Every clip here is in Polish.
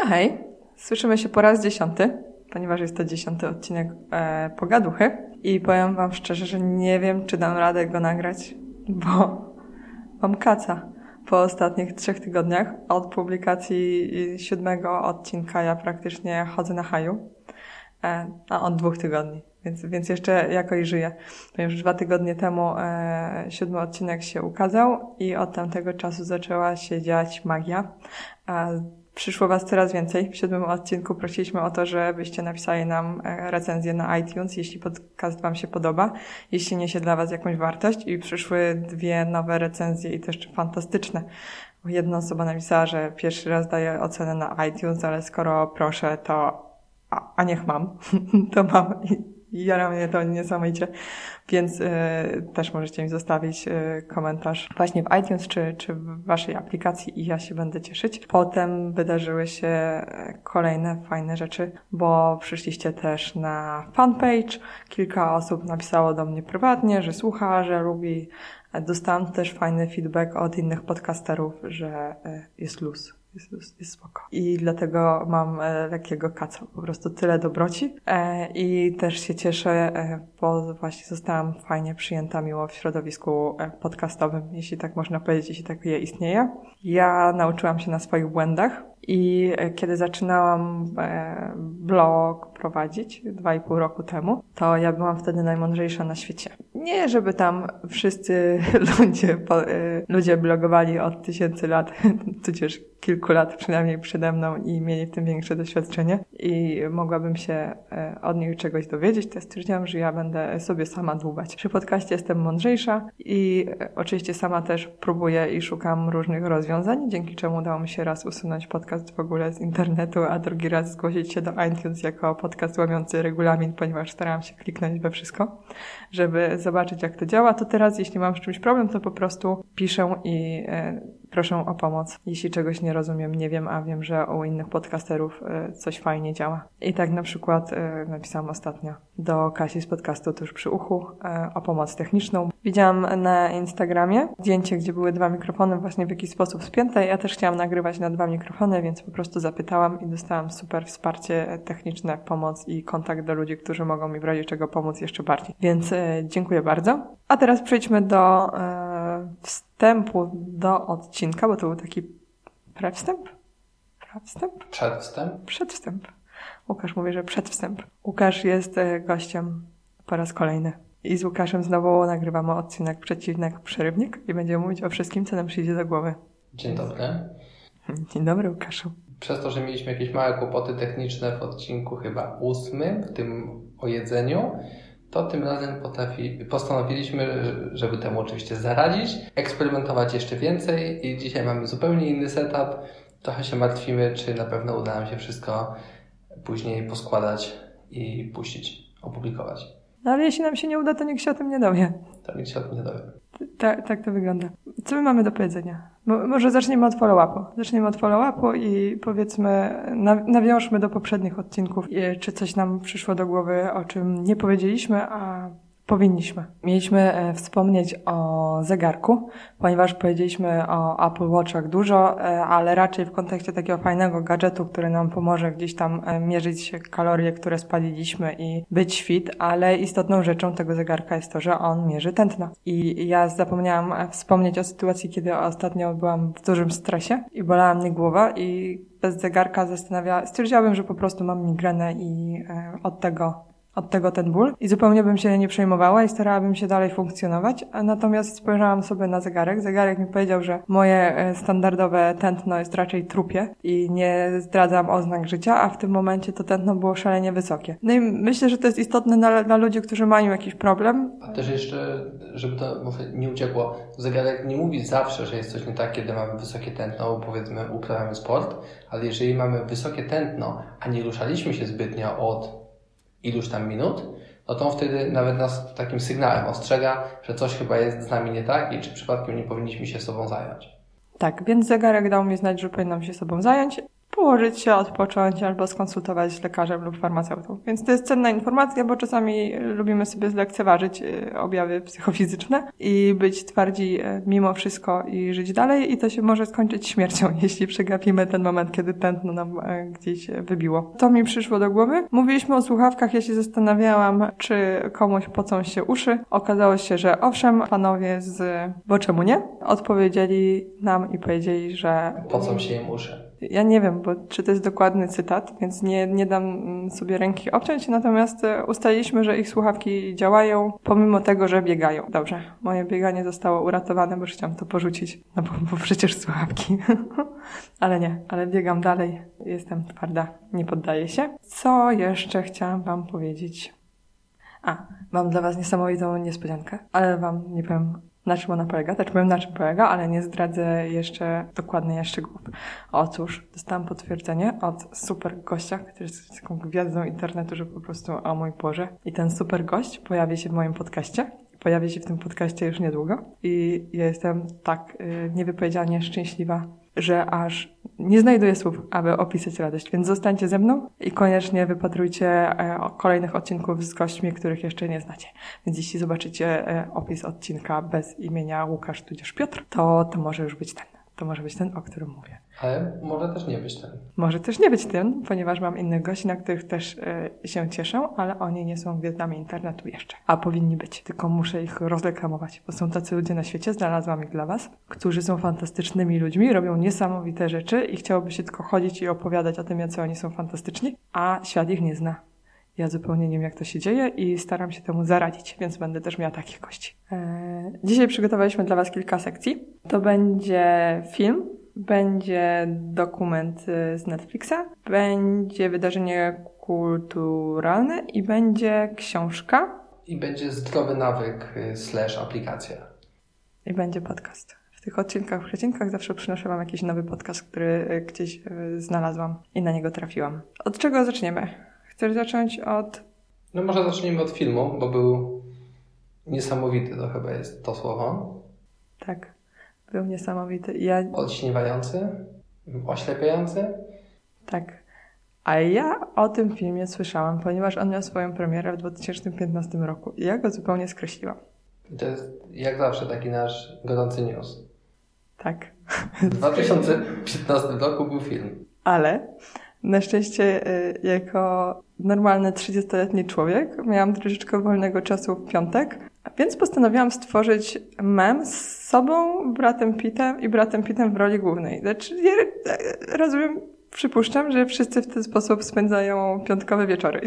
No hej, słyszymy się po raz dziesiąty, ponieważ jest to dziesiąty odcinek e, Pogaduchy i powiem wam szczerze, że nie wiem, czy dam radę go nagrać, bo mam kaca po ostatnich trzech tygodniach. Od publikacji siódmego odcinka ja praktycznie chodzę na haju, e, a od dwóch tygodni. Więc, więc jeszcze jakoś żyję. Ponieważ dwa tygodnie temu e, siódmy odcinek się ukazał i od tamtego czasu zaczęła się dziać magia. E, przyszło Was coraz więcej. W siódmym odcinku prosiliśmy o to, żebyście napisali nam e, recenzję na iTunes, jeśli podcast Wam się podoba, jeśli niesie dla Was jakąś wartość. I przyszły dwie nowe recenzje i też fantastyczne. Jedna osoba napisała, że pierwszy raz daje ocenę na iTunes, ale skoro proszę, to a, a niech mam, to mam i jara mnie to niesamowicie, więc y, też możecie mi zostawić y, komentarz właśnie w iTunes czy, czy w waszej aplikacji i ja się będę cieszyć. Potem wydarzyły się e, kolejne fajne rzeczy, bo przyszliście też na fanpage. Kilka osób napisało do mnie prywatnie, że słucha, że lubi. Dostałam też fajny feedback od innych podcasterów, że jest luz jest, jest, spoko. I dlatego mam e, lekkiego kaca, po prostu tyle dobroci. E, I też się cieszę, e, bo właśnie zostałam fajnie przyjęta miło w środowisku podcastowym, jeśli tak można powiedzieć, jeśli takie istnieje. Ja nauczyłam się na swoich błędach i e, kiedy zaczynałam e, blog prowadzić dwa i pół roku temu, to ja byłam wtedy najmądrzejsza na świecie. Nie, żeby tam wszyscy ludzie, ludzie blogowali od tysięcy lat, tudzież kilku lat przynajmniej przede mną i mieli w tym większe doświadczenie i mogłabym się od nich czegoś dowiedzieć, to stwierdziłam, że ja będę sobie sama dłubać. Przy podcaście jestem mądrzejsza i oczywiście sama też próbuję i szukam różnych rozwiązań, dzięki czemu udało mi się raz usunąć podcast w ogóle z internetu, a drugi raz zgłosić się do iTunes jako podcast łamiący regulamin, ponieważ starałam się kliknąć we wszystko, żeby zobaczyć jak to działa. To teraz, jeśli mam z czymś problem, to po prostu piszę i e, proszę o pomoc. Jeśli czegoś nie rozumiem, nie wiem, a wiem, że u innych podcasterów e, coś fajnie działa. I tak na przykład e, napisałam ostatnio do Kasi z podcastu tuż przy uchu e, o pomoc techniczną. Widziałam na Instagramie zdjęcie, gdzie były dwa mikrofony właśnie w jakiś sposób spięte. Ja też chciałam nagrywać na dwa mikrofony, więc po prostu zapytałam i dostałam super wsparcie techniczne, pomoc i kontakt do ludzi, którzy mogą mi w razie czego pomóc jeszcze bardziej. Więc dziękuję bardzo. A teraz przejdźmy do wstępu do odcinka, bo to był taki prewstęp? Prewstęp? Przedwstęp? Przedwstęp. Łukasz mówi, że przedwstęp. Łukasz jest e, gościem po raz kolejny. I z Łukaszem znowu nagrywamy odcinek Przeciwnik Przerywnik i będziemy mówić o wszystkim, co nam przyjdzie do głowy. Dzień dobry. Dzień dobry, Łukaszu. Przez to, że mieliśmy jakieś małe kłopoty techniczne w odcinku chyba ósmym, w tym o jedzeniu, to tym razem potrafi, postanowiliśmy, żeby temu oczywiście zaradzić, eksperymentować jeszcze więcej i dzisiaj mamy zupełnie inny setup. Trochę się martwimy, czy na pewno uda nam się wszystko później poskładać i puścić, opublikować. No ale jeśli nam się nie uda, to nikt się o tym nie dowie. Się nie dowie. Tak, to wygląda. Co my mamy do powiedzenia? może zaczniemy od follow-upu. Zaczniemy od follow-upu i powiedzmy, nawiążmy do poprzednich odcinków, czy coś nam przyszło do głowy, o czym nie powiedzieliśmy, a Powinniśmy. Mieliśmy e, wspomnieć o zegarku, ponieważ powiedzieliśmy o Apple Watchach dużo, e, ale raczej w kontekście takiego fajnego gadżetu, który nam pomoże gdzieś tam e, mierzyć kalorie, które spaliliśmy i być fit, ale istotną rzeczą tego zegarka jest to, że on mierzy tętno. I ja zapomniałam wspomnieć o sytuacji, kiedy ostatnio byłam w dużym stresie i bolała mnie głowa i bez zegarka zastanawiała, stwierdziłabym, że po prostu mam migrenę i od tego od tego ten ból i zupełnie bym się nie przejmowała i starałabym się dalej funkcjonować. Natomiast spojrzałam sobie na zegarek. Zegarek mi powiedział, że moje e, standardowe tętno jest raczej trupie i nie zdradzam oznak życia, a w tym momencie to tętno było szalenie wysokie. No i myślę, że to jest istotne dla, dla ludzi, którzy mają jakiś problem. A też jeszcze, żeby to nie uciekło, zegarek nie mówi zawsze, że jest coś nie tak, kiedy mamy wysokie tętno, powiedzmy uprawiamy sport, ale jeżeli mamy wysokie tętno, a nie ruszaliśmy się zbytnio od iluś tam minut, no to on wtedy nawet nas takim sygnałem ostrzega, że coś chyba jest z nami nie tak i czy przypadkiem nie powinniśmy się sobą zająć. Tak, więc zegarek dał mi znać, że powinnam się sobą zająć położyć się, odpocząć albo skonsultować z lekarzem lub farmaceutą. Więc to jest cenna informacja, bo czasami lubimy sobie zlekceważyć y, objawy psychofizyczne i być twardzi y, mimo wszystko i żyć dalej i to się może skończyć śmiercią, jeśli przegapimy ten moment, kiedy tętno nam y, gdzieś wybiło. To mi przyszło do głowy. Mówiliśmy o słuchawkach, ja się zastanawiałam, czy komuś pocą się uszy. Okazało się, że owszem, panowie z Bo czemu nie? Odpowiedzieli nam i powiedzieli, że... Pocą się im uszy. Ja nie wiem, bo czy to jest dokładny cytat, więc nie, nie dam mm, sobie ręki obciąć, natomiast e, ustaliliśmy, że ich słuchawki działają, pomimo tego, że biegają. Dobrze, moje bieganie zostało uratowane, bo już chciałam to porzucić, no bo, bo przecież słuchawki. ale nie, ale biegam dalej, jestem twarda, nie poddaję się. Co jeszcze chciałam wam powiedzieć? A, mam dla was niesamowitą niespodziankę, ale wam nie powiem na czym ona polega. Znaczy powiem na czym polega, ale nie zdradzę jeszcze dokładnie szczegółów. Otóż dostałam potwierdzenie od super gościa, który jest taką gwiazdą internetu, że po prostu o mój Boże. I ten super gość pojawi się w moim podcaście. Pojawi się w tym podcaście już niedługo. I ja jestem tak yy, niewypowiedzialnie szczęśliwa, że aż nie znajduję słów, aby opisać radość, więc zostańcie ze mną i koniecznie wypatrujcie e, kolejnych odcinków z gośćmi, których jeszcze nie znacie. Więc jeśli zobaczycie e, opis odcinka bez imienia Łukasz tudzież Piotr, to to może już być ten. To może być ten, o którym mówię. Ale może też nie być ten. Może też nie być ten, ponieważ mam innych gości, na których też y, się cieszę, ale oni nie są gwiazdami internetu jeszcze. A powinni być, tylko muszę ich rozreklamować, bo są tacy ludzie na świecie, znalazłam ich dla Was, którzy są fantastycznymi ludźmi, robią niesamowite rzeczy i chciałoby się tylko chodzić i opowiadać o tym, jacy oni są fantastyczni, a świat ich nie zna. Ja zupełnie nie wiem, jak to się dzieje i staram się temu zaradzić, więc będę też miała takich gości. Eee, dzisiaj przygotowaliśmy dla Was kilka sekcji. To będzie film, będzie dokument y, z Netflixa, będzie wydarzenie kulturalne i będzie książka. I będzie zdrowy nawyk y, slash aplikacja. I będzie podcast. W tych odcinkach, w przecinkach zawsze przynoszę Wam jakiś nowy podcast, który y, gdzieś znalazłam i na niego trafiłam. Od czego zaczniemy? Chcesz zacząć od... No może zacznijmy od filmu, bo był niesamowity, to chyba jest to słowo. Tak. Był niesamowity. Ja... Oślepiający? Tak. A ja o tym filmie słyszałam, ponieważ on miał swoją premierę w 2015 roku i ja go zupełnie skreśliłam. To jest jak zawsze taki nasz gorący news. Tak. W 2015 roku był film. Ale na szczęście y, jako normalny 30-letni człowiek miałam troszeczkę wolnego czasu w piątek, więc postanowiłam stworzyć mem z sobą, bratem Pittem i bratem Pittem w roli głównej. Znaczy, ja rozumiem, przypuszczam, że wszyscy w ten sposób spędzają piątkowe wieczory.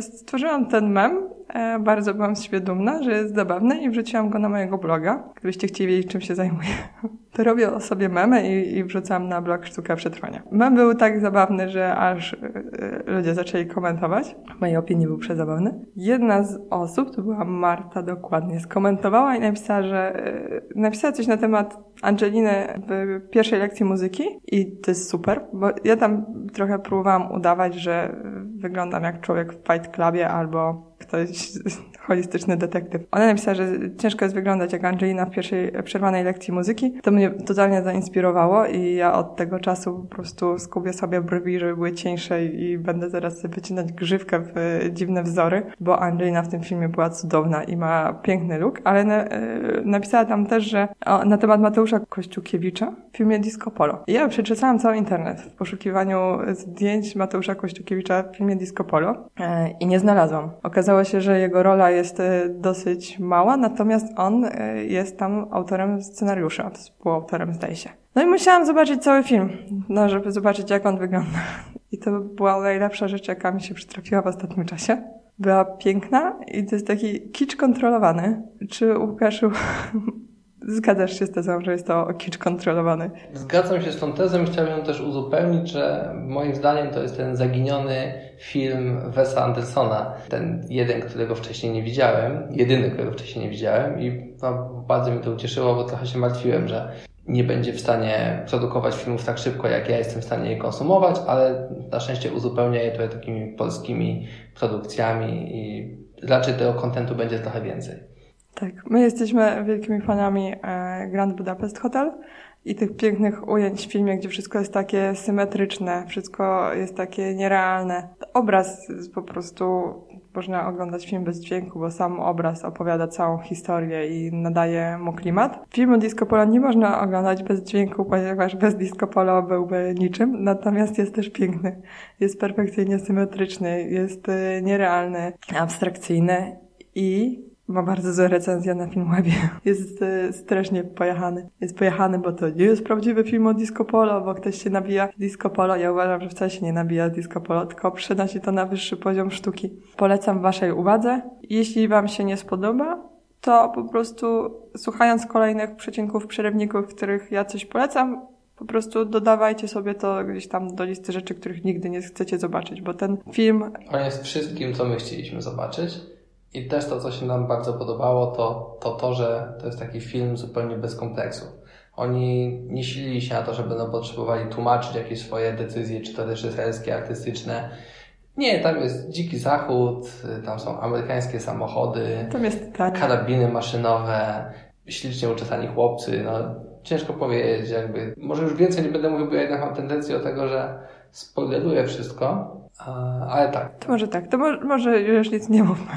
Stworzyłam ten mem, e, bardzo byłam z siebie dumna, że jest zabawny i wrzuciłam go na mojego bloga. Gdybyście chcieli wiedzieć, czym się zajmuję, to robię o sobie memy i, i wrzucam na blog Sztuka Przetrwania. Mem był tak zabawny, że aż e, ludzie zaczęli komentować. W mojej opinii był przezabawny. Jedna z osób, to była Marta dokładnie, skomentowała i napisała, że e, napisała coś na temat Angeliny w pierwszej lekcji muzyki i to jest super, bo ja tam trochę próbowałam udawać, że wyglądam jak człowiek w Fight Clubie albo ktoś holistyczny detektyw. Ona napisała, że ciężko jest wyglądać jak Angelina w pierwszej przerwanej lekcji muzyki. To mnie totalnie zainspirowało i ja od tego czasu po prostu skubię sobie brwi, żeby były cieńsze i będę zaraz wycinać grzywkę w dziwne wzory, bo Angelina w tym filmie była cudowna i ma piękny look, ale na, e, napisała tam też, że o, na temat Mateusza Kościukiewicza w filmie Disco Polo. I ja przeczytałam cały internet w poszukiwaniu zdjęć Mateusza Kościukiewicza w filmie Disco Polo e, i nie znalazłam. Okazało się, że jego rola jest e, dosyć mała, natomiast on e, jest tam autorem scenariusza, współautorem zdaje się. No i musiałam zobaczyć cały film, no, żeby zobaczyć jak on wygląda. I to była najlepsza rzecz, jaka mi się przytrafiła w ostatnim czasie. Była piękna i to jest taki kicz kontrolowany. Czy Łukaszu Zgadzasz się z tezą, że jest to kicz kontrolowany? Zgadzam się z tą tezą i chciałbym też uzupełnić, że moim zdaniem to jest ten zaginiony film Wesa Andersona. Ten jeden, którego wcześniej nie widziałem, jedyny, którego wcześniej nie widziałem i no, bardzo mi to ucieszyło, bo trochę się martwiłem, że nie będzie w stanie produkować filmów tak szybko, jak ja jestem w stanie je konsumować, ale na szczęście uzupełnia je tutaj takimi polskimi produkcjami i raczej tego kontentu będzie trochę więcej. Tak, my jesteśmy wielkimi fanami e, Grand Budapest Hotel i tych pięknych ujęć w filmie, gdzie wszystko jest takie symetryczne, wszystko jest takie nierealne. Obraz po prostu można oglądać film bez dźwięku, bo sam obraz opowiada całą historię i nadaje mu klimat. Filmu Disco Polo nie można oglądać bez dźwięku, ponieważ bez Disco Polo byłby niczym, natomiast jest też piękny. Jest perfekcyjnie symetryczny, jest y, nierealny, abstrakcyjny i ma bardzo złe recenzje na Filmwebie. Jest e, strasznie pojechany. Jest pojechany, bo to nie jest prawdziwy film o disco polo, bo ktoś się nabija disco polo. Ja uważam, że wcale się nie nabija disco polo, tylko przenosi to na wyższy poziom sztuki. Polecam waszej uwadze. Jeśli wam się nie spodoba, to po prostu słuchając kolejnych przecinków, przerywników, których ja coś polecam, po prostu dodawajcie sobie to gdzieś tam do listy rzeczy, których nigdy nie chcecie zobaczyć, bo ten film... On jest wszystkim, co my chcieliśmy zobaczyć. I też to, co się nam bardzo podobało, to, to to, że to jest taki film zupełnie bez kompleksów. Oni nie silili się na to, że będą potrzebowali tłumaczyć jakieś swoje decyzje, czy to reżyserskie, artystyczne. Nie, tam jest dziki zachód, tam są amerykańskie samochody, tam jest tak. karabiny maszynowe, ślicznie uczesani chłopcy. No, ciężko powiedzieć, jakby. Może już więcej nie będę mówił, bo ja jednak mam tendencję do tego, że spoileruję wszystko, ale tak. To może tak, to może, może już nic nie mówmy.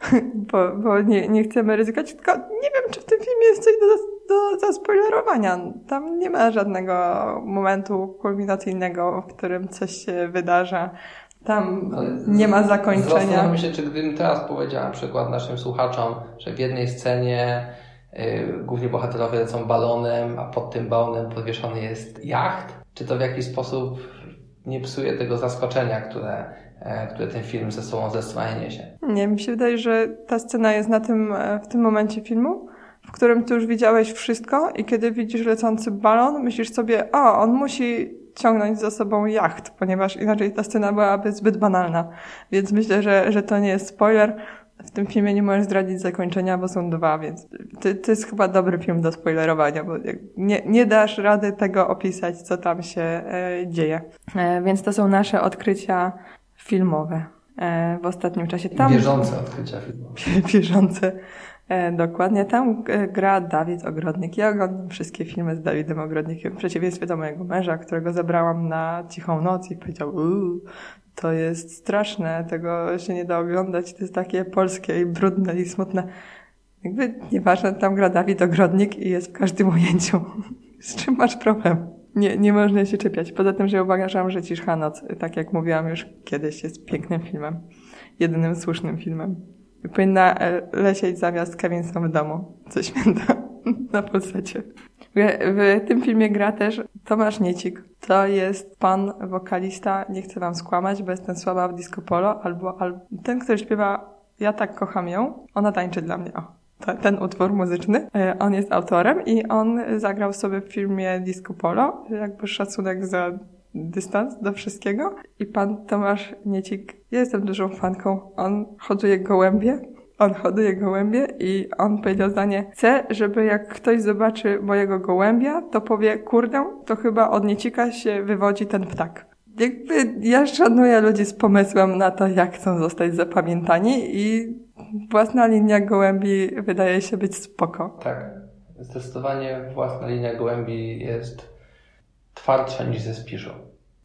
bo, bo nie, nie chcemy ryzykować, tylko nie wiem, czy w tym filmie jest coś do, do zaspoilerowania. Tam nie ma żadnego momentu kulminacyjnego, w którym coś się wydarza. Tam Ale nie ma zakończenia. Zastanawiam się, czy gdybym teraz powiedział na przykład naszym słuchaczom, że w jednej scenie yy, głównie bohaterowie lecą balonem, a pod tym balonem podwieszony jest jacht, czy to w jakiś sposób nie psuje tego zaskoczenia, które, e, które ten film ze sobą zesłanie niesie. Nie, mi się wydaje, że ta scena jest na tym, e, w tym momencie filmu, w którym ty już widziałeś wszystko i kiedy widzisz lecący balon, myślisz sobie, o, on musi ciągnąć za sobą jacht, ponieważ inaczej ta scena byłaby zbyt banalna. Więc myślę, że, że to nie jest spoiler. W tym filmie nie możesz zdradzić zakończenia, bo są dwa, więc to, to jest chyba dobry film do spoilerowania, bo nie, nie dasz rady tego opisać, co tam się e, dzieje. E, więc to są nasze odkrycia filmowe e, w ostatnim czasie. Tam, bieżące odkrycia filmowe. Bieżące. E, dokładnie. Tam e, gra Dawid Ogrodnik. Ja oglądam wszystkie filmy z Dawidem Ogrodnikiem, w przeciwieństwie do mojego męża, którego zabrałam na cichą noc i powiedział, uuu, to jest straszne, tego się nie da oglądać, to jest takie polskie i brudne i smutne. Jakby nieważne, tam gra Dawid Ogrodnik i jest w każdym ujęciu. Z czym masz problem? Nie, nie można się czepiać. Poza tym, że uważam, że Ciszcha Noc, tak jak mówiłam już kiedyś, jest pięknym filmem. Jedynym słusznym filmem. Powinna e, lecieć zamiast Kevin sam w domu. Co święta. Na Polsecie. W, tym filmie gra też Tomasz Niecik. To jest pan wokalista, nie chcę wam skłamać, bo jestem słaba w disco polo, albo, albo ten, który śpiewa Ja tak kocham ją, ona tańczy dla mnie. O, ten utwór muzyczny. E, on jest autorem i on zagrał sobie w filmie Disco Polo, jakby szacunek za dystans do wszystkiego. I pan Tomasz Niecik, ja jestem dużą fanką, on hoduje gołębie on hoduje gołębie i on powiedział zdanie, chcę, żeby jak ktoś zobaczy mojego gołębia, to powie, kurde, to chyba od niecika się wywodzi ten ptak. Jakby ja szanuję ludzi z pomysłem na to, jak chcą zostać zapamiętani i własna linia gołębi wydaje się być spoko. Tak. Zdecydowanie własna linia gołębi jest twardsza niż ze spiszu.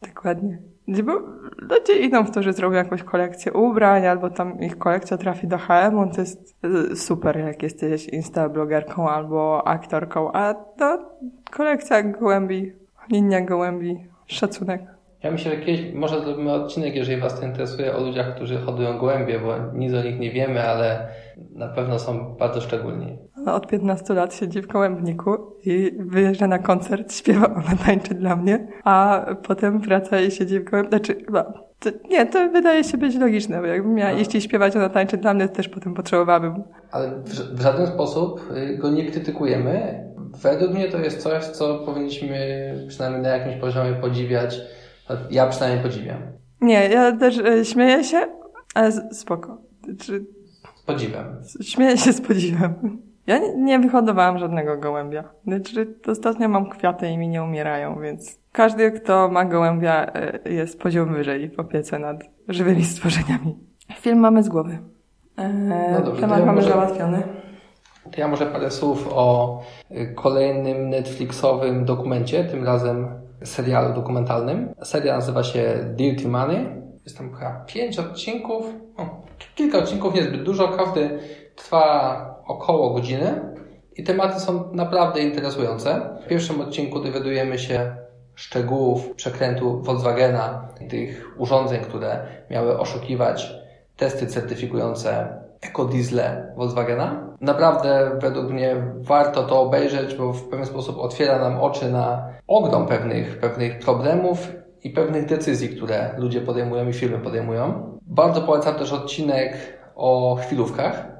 Dokładnie. Bo ludzie idą w to, że zrobią jakąś kolekcję ubrań, albo tam ich kolekcja trafi do H&M, to jest e, super, jak jesteś instablogerką albo aktorką, a to kolekcja gołębi, linia gołębi, szacunek. Ja myślę, że kiedyś może zrobimy odcinek, jeżeli Was to interesuje, o ludziach, którzy hodują gołębie, bo nic o nich nie wiemy, ale na pewno są bardzo szczególni. Od 15 lat siedzi w gołębniku i wyjeżdża na koncert, śpiewa, ona tańczy dla mnie, a potem wraca i siedzi w gołębniku. Znaczy, chyba, to, nie, to wydaje się być logiczne, bo jakbym miała no. iść i śpiewać, ona tańczy dla mnie, to też potem potrzebowałabym. Ale w, w żaden sposób y, go nie krytykujemy. Według mnie to jest coś, co powinniśmy przynajmniej na jakimś poziomie podziwiać. Ja przynajmniej podziwiam. Nie, ja też y, śmieję się, ale spoko. Czy... Z podziwem. Śmieję się z podziwem. Ja nie, nie wyhodowałam żadnego gołębia. Znaczy, ostatnio mam kwiaty i mi nie umierają, więc każdy, kto ma gołębia, e, jest poziom wyżej w opiece nad żywymi stworzeniami. Film mamy z głowy. E, no dobrze, temat ja mamy może, załatwiony. To ja może parę słów o y, kolejnym Netflixowym dokumencie, tym razem serialu dokumentalnym. Serial nazywa się Dirty Money. Jest tam chyba pięć odcinków, o, kilka odcinków, niezbyt dużo. Każdy trwa około godziny i tematy są naprawdę interesujące. W pierwszym odcinku dowiadujemy się szczegółów przekrętu Volkswagena, tych urządzeń, które miały oszukiwać testy certyfikujące ekodiesle Volkswagena. Naprawdę według mnie warto to obejrzeć, bo w pewien sposób otwiera nam oczy na ogrom pewnych, pewnych problemów i pewnych decyzji, które ludzie podejmują i firmy podejmują. Bardzo polecam też odcinek o chwilówkach,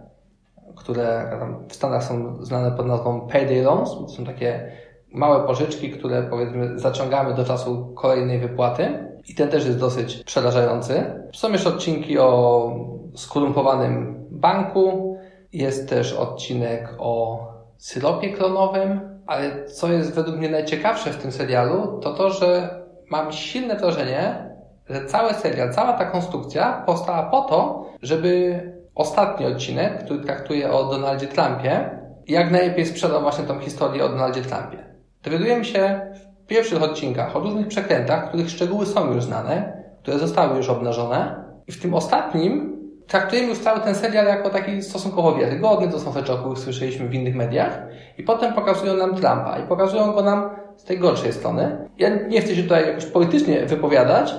które w Stanach są znane pod nazwą payday loans. To są takie małe pożyczki, które powiedzmy zaciągamy do czasu kolejnej wypłaty. I ten też jest dosyć przerażający. Są jeszcze odcinki o skorumpowanym banku. Jest też odcinek o syropie klonowym. Ale co jest według mnie najciekawsze w tym serialu, to to, że mam silne wrażenie, że cały serial, cała ta konstrukcja powstała po to, żeby ostatni odcinek, który traktuje o Donaldzie Trumpie, jak najlepiej sprzedał właśnie tą historię o Donaldzie Trumpie. Dowiadujemy się w pierwszych odcinkach o różnych przekrętach, których szczegóły są już znane, które zostały już obnażone. I w tym ostatnim traktujemy już cały ten serial jako taki stosunkowo wiarygodny, to są rzeczy, o których słyszeliśmy w innych mediach. I potem pokazują nam Trumpa i pokazują go nam z tej gorszej strony. Ja nie chcę się tutaj jakoś politycznie wypowiadać,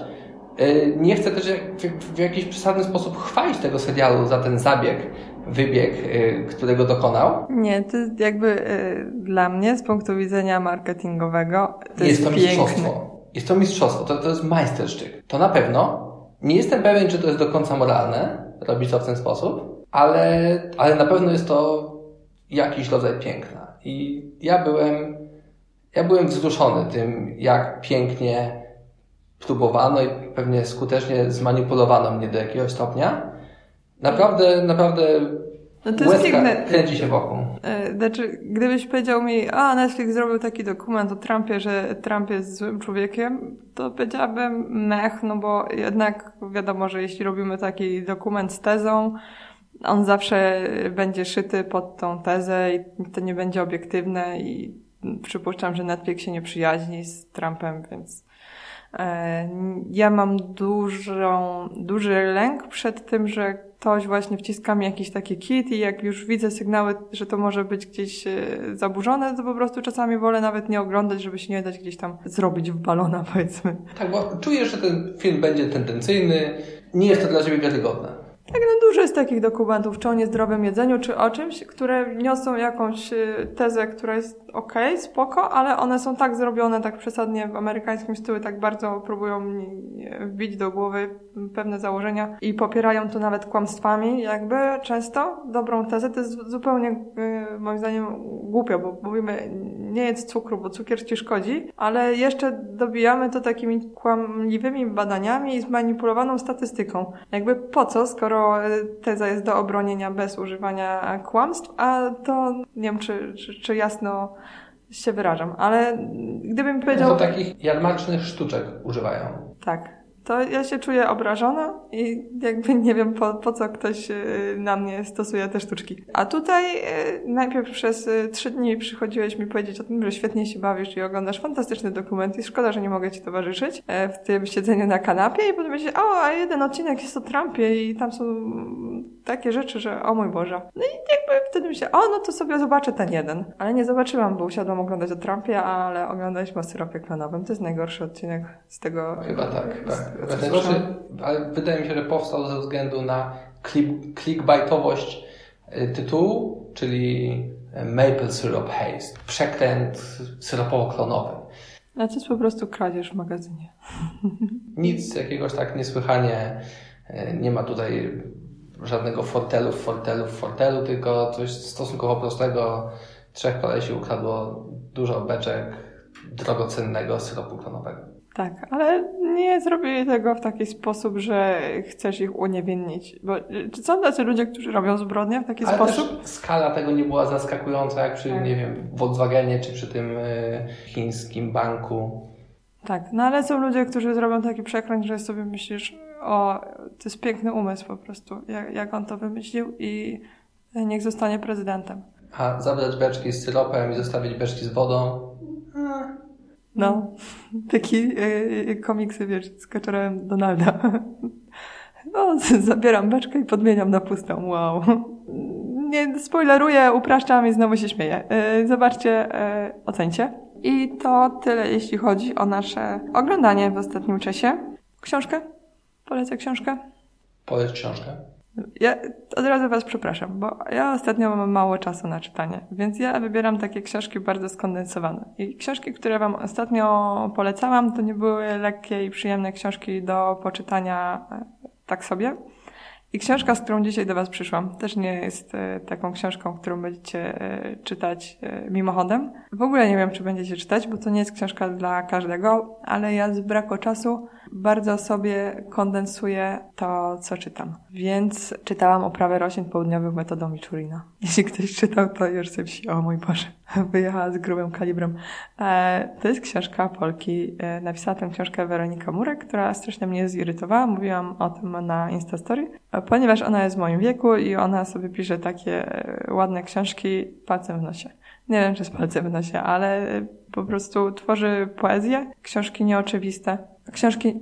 nie chcę też w jakiś przesadny sposób chwalić tego serialu za ten zabieg, wybieg, y, którego dokonał. Nie, to jakby y, dla mnie z punktu widzenia marketingowego to jest, jest to piękne. mistrzostwo. Jest to mistrzostwo, to, to jest majstersztyk. To na pewno. Nie jestem pewien, czy to jest do końca moralne, robić to w ten sposób, ale, ale na pewno jest to jakiś rodzaj piękna. I ja byłem, ja byłem wzruszony tym, jak pięknie próbowano i pewnie skutecznie zmanipulowano mnie do jakiegoś stopnia. Naprawdę, naprawdę no to jest piękne. kręci się wokół. E, znaczy, gdybyś powiedział mi, a Netflix zrobił taki dokument o Trumpie, że Trump jest złym człowiekiem, to powiedziałabym mech, no bo jednak wiadomo, że jeśli robimy taki dokument z tezą, on zawsze będzie szyty pod tą tezę i to nie będzie obiektywne i przypuszczam, że Netflix się nie przyjaźni z Trumpem, więc ja mam dużą, duży lęk przed tym, że ktoś właśnie wciska mi jakiś taki kit i jak już widzę sygnały, że to może być gdzieś e, zaburzone, to po prostu czasami wolę nawet nie oglądać, żeby się nie dać gdzieś tam zrobić w balona, powiedzmy. Tak, bo czuję, że ten film będzie tendencyjny, nie jest to dla Ciebie wiarygodne. Tak, no dużo jest takich dokumentów, czy o niezdrowym jedzeniu, czy o czymś, które niosą jakąś y, tezę, która jest okej, okay, spoko, ale one są tak zrobione, tak przesadnie w amerykańskim stylu, tak bardzo próbują mi wbić do głowy pewne założenia i popierają to nawet kłamstwami, jakby często dobrą tezę. To jest zupełnie, y, moim zdaniem, głupio, bo mówimy, nie jedz cukru, bo cukier ci szkodzi, ale jeszcze dobijamy to takimi kłamliwymi badaniami i zmanipulowaną statystyką. Jakby po co, skoro skoro teza jest do obronienia bez używania kłamstw, a to nie wiem, czy, czy, czy jasno się wyrażam, ale gdybym powiedział... To takich jarmarcznych sztuczek używają. Tak to ja się czuję obrażona i jakby nie wiem po, po co ktoś y, na mnie stosuje te sztuczki. A tutaj y, najpierw przez y, trzy dni przychodziłeś mi powiedzieć o tym, że świetnie się bawisz i oglądasz fantastyczny dokument i szkoda, że nie mogę ci towarzyszyć e, w tym siedzeniu na kanapie i potem powiedzieć, o, a jeden odcinek jest o Trumpie i tam są takie rzeczy, że o mój Boże. No i jakby wtedy myślę, o, no to sobie zobaczę ten jeden. Ale nie zobaczyłam, bo usiadłam oglądać o Trumpie, ale oglądaliśmy o syropie klonowym. To jest najgorszy odcinek z tego. Chyba tak, tak. Znaczy, ale wydaje mi się, że powstał ze względu na click, clickbaitowość y, tytułu, czyli Maple Syrup Haste. Przekręt syropowo-klonowy. A to jest po prostu kradzież w magazynie. Nic jakiegoś tak niesłychanie y, nie ma tutaj żadnego fortelu, fortelu, fortelu, tylko coś stosunkowo prostego. Trzech kolesi ukradło dużo beczek drogocennego syropu klonowego. Tak, ale nie zrobię tego w taki sposób, że chcesz ich uniewinnić. Bo czy są tacy ludzie, którzy robią zbrodnie w taki ale sposób? skala tego nie była zaskakująca, jak przy, tak. nie wiem, Volkswagenie czy przy tym y, chińskim banku. Tak, no ale są ludzie, którzy zrobią taki przekręt, że sobie myślisz, o, to jest piękny umysł po prostu, jak, jak on to wymyślił i niech zostanie prezydentem. A zabrać beczki z syropem i zostawić beczki z wodą? No, taki yy, komiksy, wiesz, z kaczorem Donalda. No, zabieram beczkę i podmieniam na pustą. Wow. Nie spoileruję, upraszczam i znowu się śmieję. Yy, zobaczcie, yy, ocencie. I to tyle, jeśli chodzi o nasze oglądanie w ostatnim czasie. Książkę? Polecę książkę? Poleć książkę. Ja od razu Was przepraszam, bo ja ostatnio mam mało czasu na czytanie, więc ja wybieram takie książki bardzo skondensowane. I książki, które Wam ostatnio polecałam, to nie były lekkie i przyjemne książki do poczytania e, tak sobie. I książka, z którą dzisiaj do Was przyszłam, też nie jest e, taką książką, którą będziecie e, czytać e, mimochodem. W ogóle nie wiem, czy będziecie czytać, bo to nie jest książka dla każdego, ale ja z braku czasu bardzo sobie kondensuję to, co czytam. Więc czytałam oprawę roślin południowych metodą Michurina. Jeśli ktoś czytał, to już sobie wsi, o mój Boże, wyjechała z grubym kalibrem. To jest książka Polki. Napisała tę książkę Weronika Murek, która strasznie mnie zirytowała. Mówiłam o tym na Instastory ponieważ ona jest w moim wieku i ona sobie pisze takie e, ładne książki palcem w nosie. Nie wiem, czy z palcem w nosie, ale po prostu tworzy poezję, książki nieoczywiste. Książki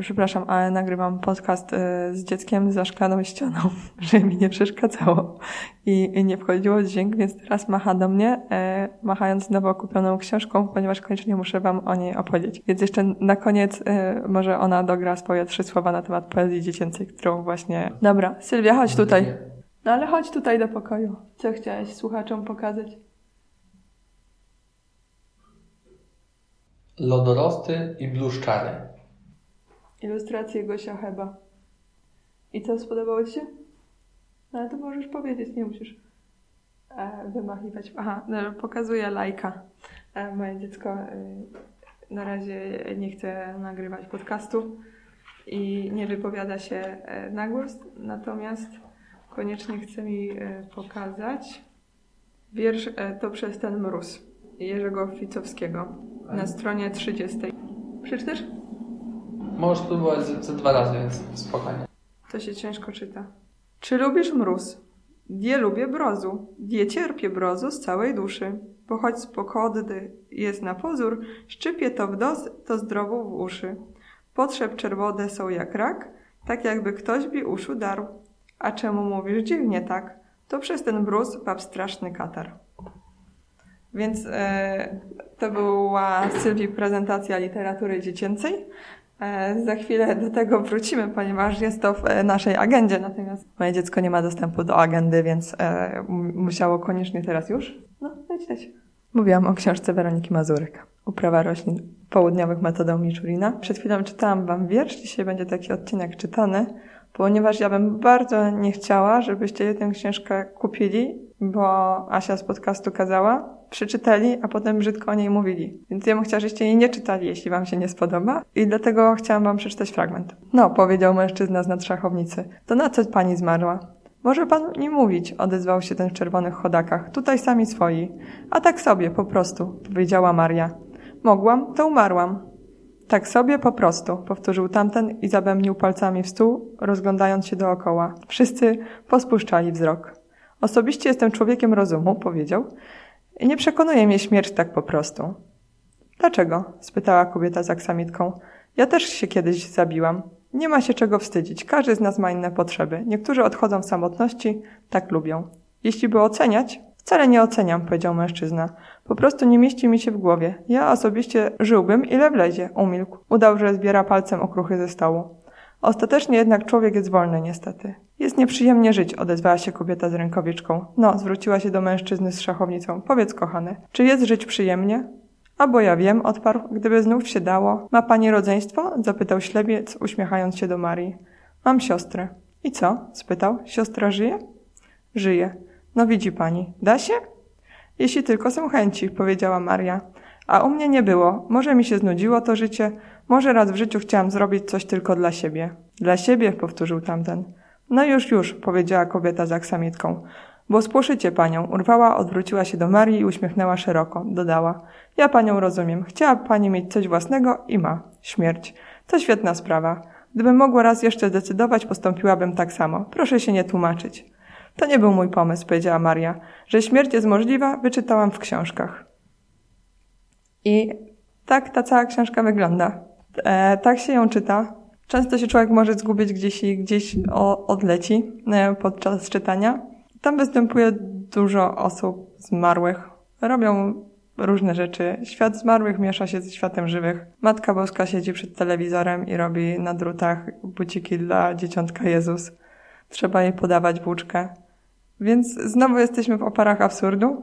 Przepraszam, ale nagrywam podcast y, z dzieckiem za szklaną ścianą, żeby mi nie przeszkadzało i nie wchodziło dźwięk, więc teraz macha do mnie, e, machając nowo kupioną książką, ponieważ koniecznie muszę Wam o niej opowiedzieć. Więc jeszcze na koniec e, może ona dogra swoje trzy słowa na temat poezji dziecięcej, którą właśnie... Dobra, Sylwia, chodź tutaj. No ale chodź tutaj do pokoju. Co chciałeś słuchaczom pokazać? Lodorosty i bluszczary. Ilustrację Gosia Heba. I co, spodobało Ci się? No ale to możesz powiedzieć, nie musisz e, wymachiwać. Aha, no, pokazuję lajka. E, moje dziecko e, na razie nie chce nagrywać podcastu i nie wypowiada się e, na głos, natomiast koniecznie chce mi e, pokazać wiersz e, To przez ten mróz Jerzego Ficowskiego na stronie 30. Przeczytasz? Możesz spróbować ze dwa razy, więc spokojnie. To się ciężko czyta. Czy lubisz mróz? Die lubię brozu. Die cierpię brozu z całej duszy. Bo choć spokody jest na pozór, szczypie to w dos, to zdrowo w uszy. Potrzeb czerwone są jak rak, tak jakby ktoś bi uszu darł. A czemu mówisz dziwnie tak? To przez ten mróz pap straszny katar. Więc e, to była Sylwii prezentacja literatury dziecięcej. E, za chwilę do tego wrócimy, ponieważ jest to w e, naszej agendzie. Natomiast moje dziecko nie ma dostępu do agendy, więc musiało koniecznie teraz już. No, leć, leć. Mówiłam o książce Weroniki Mazurek. Uprawa roślin południowych metodą Michurina. Przed chwilą czytałam Wam wiersz, dzisiaj będzie taki odcinek czytany, ponieważ ja bym bardzo nie chciała, żebyście tę książkę kupili, bo Asia z podcastu kazała, przeczytali, a potem brzydko o niej mówili. Więc ja bym chciała, żebyście jej nie czytali, jeśli wam się nie spodoba. I dlatego chciałam wam przeczytać fragment. No, powiedział mężczyzna z nadszachownicy. To na co pani zmarła? Może pan nie mówić, odezwał się ten w czerwonych chodakach. Tutaj sami swoi. A tak sobie, po prostu, powiedziała Maria. Mogłam, to umarłam. Tak sobie, po prostu, powtórzył tamten i zabębnił palcami w stół, rozglądając się dookoła. Wszyscy pospuszczali wzrok. Osobiście jestem człowiekiem rozumu, powiedział. I nie przekonuje mnie śmierć tak po prostu. Dlaczego? spytała kobieta z aksamitką. Ja też się kiedyś zabiłam. Nie ma się czego wstydzić. Każdy z nas ma inne potrzeby. Niektórzy odchodzą w samotności, tak lubią. Jeśli by oceniać, wcale nie oceniam, powiedział mężczyzna. Po prostu nie mieści mi się w głowie. Ja osobiście żyłbym, ile wlezie. Umilkł. Udał, że zbiera palcem okruchy ze stołu. Ostatecznie jednak człowiek jest wolny, niestety. Jest nieprzyjemnie żyć, odezwała się kobieta z rękawiczką. No, zwróciła się do mężczyzny z szachownicą. Powiedz, kochany, czy jest żyć przyjemnie? A bo ja wiem, odparł, gdyby znów się dało. Ma pani rodzeństwo? zapytał ślebiec, uśmiechając się do Marii. Mam siostrę. I co? spytał. Siostra żyje? Żyje. No widzi pani. Da się? Jeśli tylko są chęci, powiedziała Maria. A u mnie nie było. Może mi się znudziło to życie, może raz w życiu chciałam zrobić coś tylko dla siebie. Dla siebie, powtórzył tamten. No już, już, powiedziała kobieta z aksamitką. Bo spłoszycie panią. Urwała, odwróciła się do Marii i uśmiechnęła szeroko. Dodała. Ja panią rozumiem. Chciała pani mieć coś własnego i ma. Śmierć. To świetna sprawa. Gdybym mogła raz jeszcze zdecydować, postąpiłabym tak samo. Proszę się nie tłumaczyć. To nie był mój pomysł, powiedziała Maria. Że śmierć jest możliwa, wyczytałam w książkach. I tak ta cała książka wygląda. E, tak się ją czyta. Często się człowiek może zgubić gdzieś i gdzieś o, odleci e, podczas czytania. Tam występuje dużo osób zmarłych. Robią różne rzeczy. Świat zmarłych miesza się ze światem żywych. Matka Boska siedzi przed telewizorem i robi na drutach buciki dla dzieciątka Jezus. Trzeba jej podawać włóczkę. Więc znowu jesteśmy w oparach absurdu,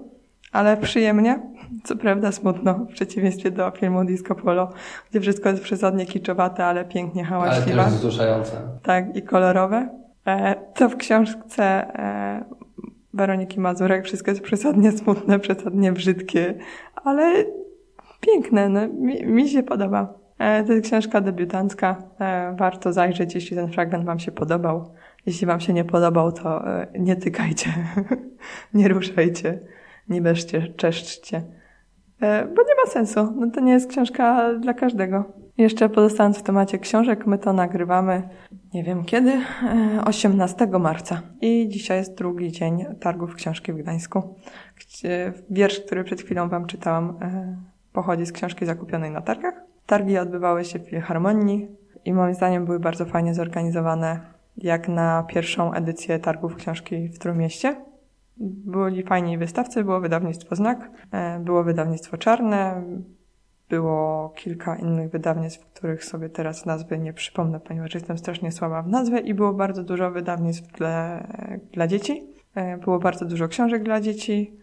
ale przyjemnie, co prawda smutno, w przeciwieństwie do filmu Disco Polo, gdzie wszystko jest przesadnie kiczowate, ale pięknie hałaśliwe. Ale też wzruszające. Tak, i kolorowe. E, to w książce e, Weroniki Mazurek wszystko jest przesadnie smutne, przesadnie brzydkie, ale piękne, no, mi, mi się podoba. E, to jest książka debiutancka, e, warto zajrzeć, jeśli ten fragment Wam się podobał. Jeśli Wam się nie podobał, to e, nie tykajcie, nie ruszajcie, nie bierzcie, czeszczcie, e, bo nie ma sensu. No to nie jest książka dla każdego. Jeszcze pozostając w temacie książek, my to nagrywamy, nie wiem kiedy, 18 e, marca. I dzisiaj jest drugi dzień targów książki w Gdańsku. Wiersz, który przed chwilą Wam czytałam, pochodzi z książki zakupionej na targach. Targi odbywały się w Filharmonii i moim zdaniem były bardzo fajnie zorganizowane jak na pierwszą edycję targów książki w Trójmieście. Byli fajni wystawcy, było wydawnictwo Znak, e, było wydawnictwo Czarne, było kilka innych wydawnictw, których sobie teraz nazwy nie przypomnę, ponieważ jestem strasznie słaba w nazwę i było bardzo dużo wydawnictw dla, dla dzieci. E, było bardzo dużo książek dla dzieci.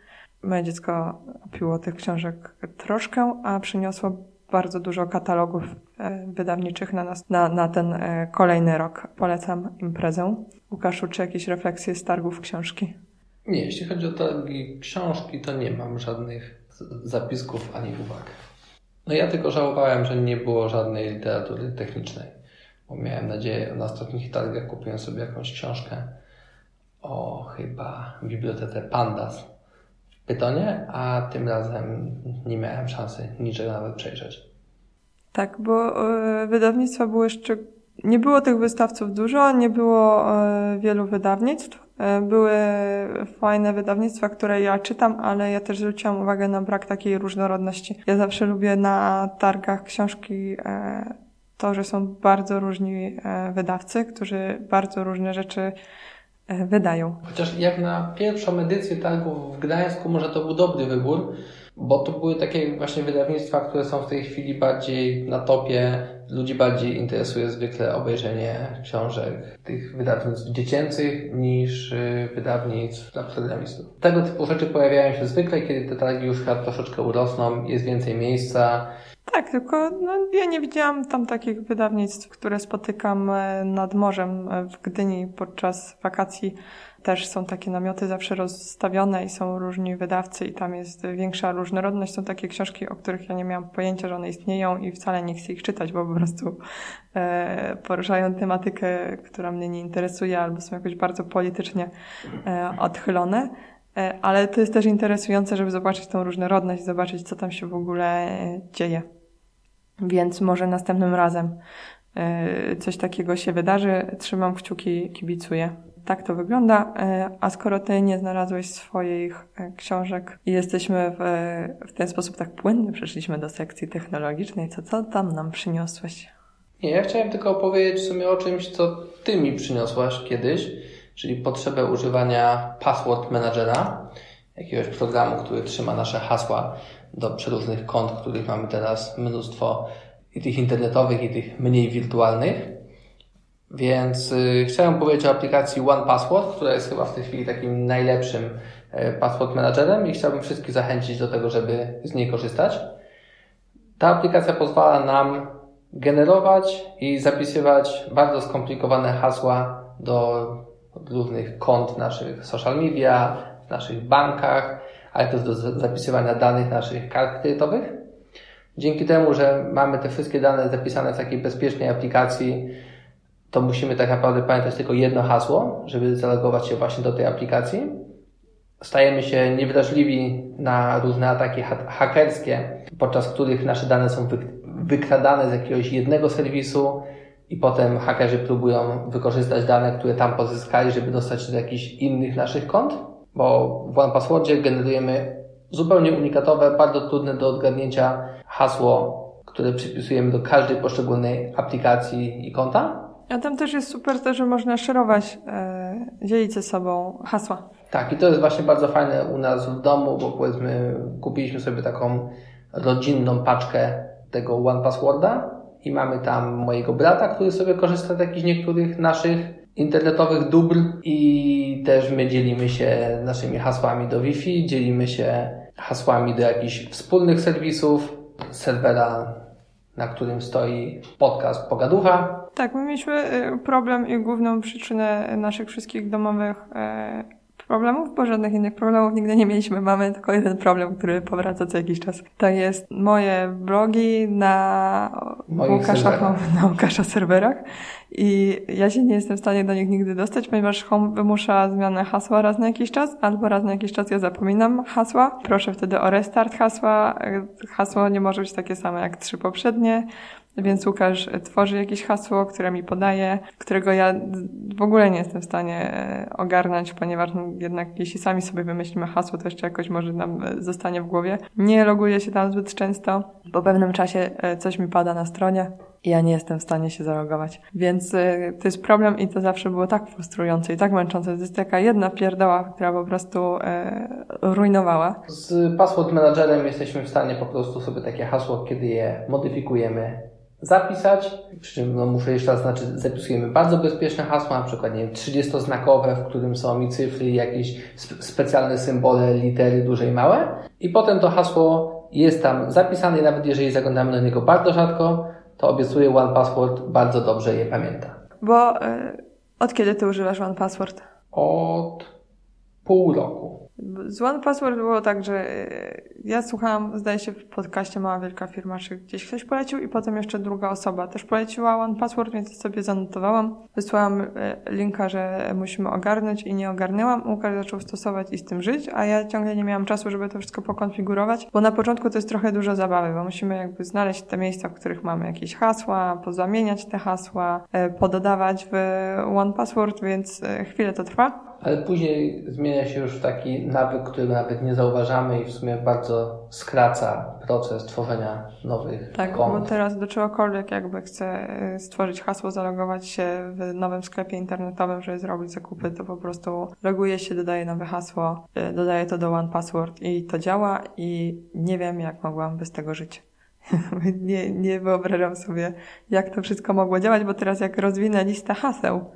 Moje dziecko piło tych książek troszkę, a przyniosło bardzo dużo katalogów e, wydawniczych na, nas, na, na ten kolejny rok. Polecam imprezę. Łukaszu, czy jakieś refleksje z targów książki? Nie, jeśli chodzi o targi książki, to nie mam żadnych zapisków ani uwag. No ja tylko żałowałem, że nie było żadnej literatury technicznej, bo miałem nadzieję, na ostatnich targach kupiłem sobie jakąś książkę o chyba bibliotece Pandas Pytonie, a tym razem nie miałem szansy niczego nawet przejrzeć. Tak, bo y, wydawnictwa były jeszcze. Nie było tych wystawców dużo, nie było y, wielu wydawnictw. Y, były fajne wydawnictwa, które ja czytam, ale ja też zwróciłam uwagę na brak takiej różnorodności. Ja zawsze lubię na targach książki to, że są bardzo różni wydawcy, którzy bardzo różne rzeczy E, wydają. Chociaż jak na pierwszą edycję targów w Gdańsku może to był dobry wybór, bo to były takie właśnie wydawnictwa, które są w tej chwili bardziej na topie. Ludzi bardziej interesuje zwykle obejrzenie książek tych wydawnictw dziecięcych niż y, wydawnictw dla programistów. Tego typu rzeczy pojawiają się zwykle, kiedy te targi już chyba troszeczkę urosną, jest więcej miejsca tak, tylko no, ja nie widziałam tam takich wydawnictw, które spotykam e, nad morzem e, w Gdyni podczas wakacji. Też są takie namioty zawsze rozstawione i są różni wydawcy i tam jest większa różnorodność. Są takie książki, o których ja nie miałam pojęcia, że one istnieją i wcale nie chcę ich czytać, bo po prostu e, poruszają tematykę, która mnie nie interesuje albo są jakoś bardzo politycznie e, odchylone. E, ale to jest też interesujące, żeby zobaczyć tą różnorodność, zobaczyć, co tam się w ogóle dzieje. Więc może następnym razem e, coś takiego się wydarzy. Trzymam kciuki, kibicuję. Tak to wygląda. E, a skoro ty nie znalazłeś swoich e, książek i jesteśmy w, w ten sposób tak płynnie przeszliśmy do sekcji technologicznej, to co tam nam przyniosłeś? Nie, ja chciałem tylko opowiedzieć w sumie o czymś, co ty mi przyniosłaś kiedyś, czyli potrzebę używania password managera, jakiegoś programu, który trzyma nasze hasła do przeróżnych kont, których mamy teraz mnóstwo i tych internetowych, i tych mniej wirtualnych. Więc y, chciałem powiedzieć o aplikacji One Password, która jest chyba w tej chwili takim najlepszym y, password managerem i chciałbym wszystkich zachęcić do tego, żeby z niej korzystać. Ta aplikacja pozwala nam generować i zapisywać bardzo skomplikowane hasła do różnych kont naszych social media, w naszych bankach, ale też do zapisywania danych naszych kart kredytowych. Dzięki temu, że mamy te wszystkie dane zapisane w takiej bezpiecznej aplikacji, to musimy tak naprawdę pamiętać tylko jedno hasło, żeby zalogować się właśnie do tej aplikacji. Stajemy się niewrażliwi na różne ataki hakerskie, podczas których nasze dane są wykradane z jakiegoś jednego serwisu i potem hakerzy próbują wykorzystać dane, które tam pozyskali, żeby dostać się do jakichś innych naszych kont, bo w OnePasswordzie generujemy zupełnie unikatowe, bardzo trudne do odgadnięcia hasło, które przypisujemy do każdej poszczególnej aplikacji i konta. A tam też jest super to, że można szerować, e, dzielić ze sobą hasła. Tak, i to jest właśnie bardzo fajne u nas w domu, bo powiedzmy kupiliśmy sobie taką rodzinną paczkę tego One Passworda i mamy tam mojego brata, który sobie korzysta z jakichś niektórych naszych internetowych dóbr i też my dzielimy się naszymi hasłami do Wi-Fi, dzielimy się hasłami do jakichś wspólnych serwisów, serwera, na którym stoi podcast Pogaducha. Tak, my mieliśmy e, problem i główną przyczynę naszych wszystkich domowych e, problemów, bo żadnych innych problemów nigdy nie mieliśmy. Mamy tylko jeden problem, który powraca co jakiś czas. To jest moje blogi na Łukasza, na Łukasza serwerach i ja się nie jestem w stanie do nich nigdy dostać, ponieważ Home wymusza zmianę hasła raz na jakiś czas, albo raz na jakiś czas ja zapominam hasła. Proszę wtedy o restart hasła. Hasło nie może być takie same jak trzy poprzednie. Więc Łukasz tworzy jakieś hasło, które mi podaje, którego ja w ogóle nie jestem w stanie e, ogarnąć, ponieważ no, jednak jeśli sami sobie wymyślimy hasło, to jeszcze jakoś może nam e, zostanie w głowie. Nie loguję się tam zbyt często. Po pewnym czasie e, coś mi pada na stronie ja nie jestem w stanie się zalogować. Więc to jest problem i to zawsze było tak frustrujące i tak męczące. To jest taka jedna pierdoła, która po prostu e, rujnowała. Z password managerem jesteśmy w stanie po prostu sobie takie hasło, kiedy je modyfikujemy, zapisać, przy czym no, muszę jeszcze raz znaczyć, zapisujemy bardzo bezpieczne hasła, na przykład nie wiem, 30-znakowe, w którym są i cyfry, jakieś specjalne symbole, litery duże i małe i potem to hasło jest tam zapisane i nawet jeżeli zaglądamy do niego bardzo rzadko, to obiecuję OnePassword bardzo dobrze je pamięta. Bo y, od kiedy ty używasz OnePassword? Od pół roku. Z One Password było tak, że e, ja słuchałam, zdaje się, w podcaście Mała Wielka Firma, czy gdzieś ktoś polecił i potem jeszcze druga osoba też poleciła One Password, więc sobie zanotowałam. Wysłałam e, linka, że musimy ogarnąć i nie ogarnęłam. Łukasz zaczął stosować i z tym żyć, a ja ciągle nie miałam czasu, żeby to wszystko pokonfigurować, bo na początku to jest trochę dużo zabawy, bo musimy jakby znaleźć te miejsca, w których mamy jakieś hasła, pozamieniać te hasła, e, pododawać w One Password, więc chwilę to trwa ale później zmienia się już w taki nawyk, który nawet nie zauważamy i w sumie bardzo skraca proces tworzenia nowych tak, kont. Tak, bo teraz do czegokolwiek jakby chcę y, stworzyć hasło, zalogować się w nowym sklepie internetowym, żeby zrobić zakupy, to po prostu loguję się, dodaję nowe hasło, y, dodaję to do One Password i to działa i nie wiem, jak mogłam bez tego żyć. nie, nie wyobrażam sobie, jak to wszystko mogło działać, bo teraz jak rozwinę listę haseł,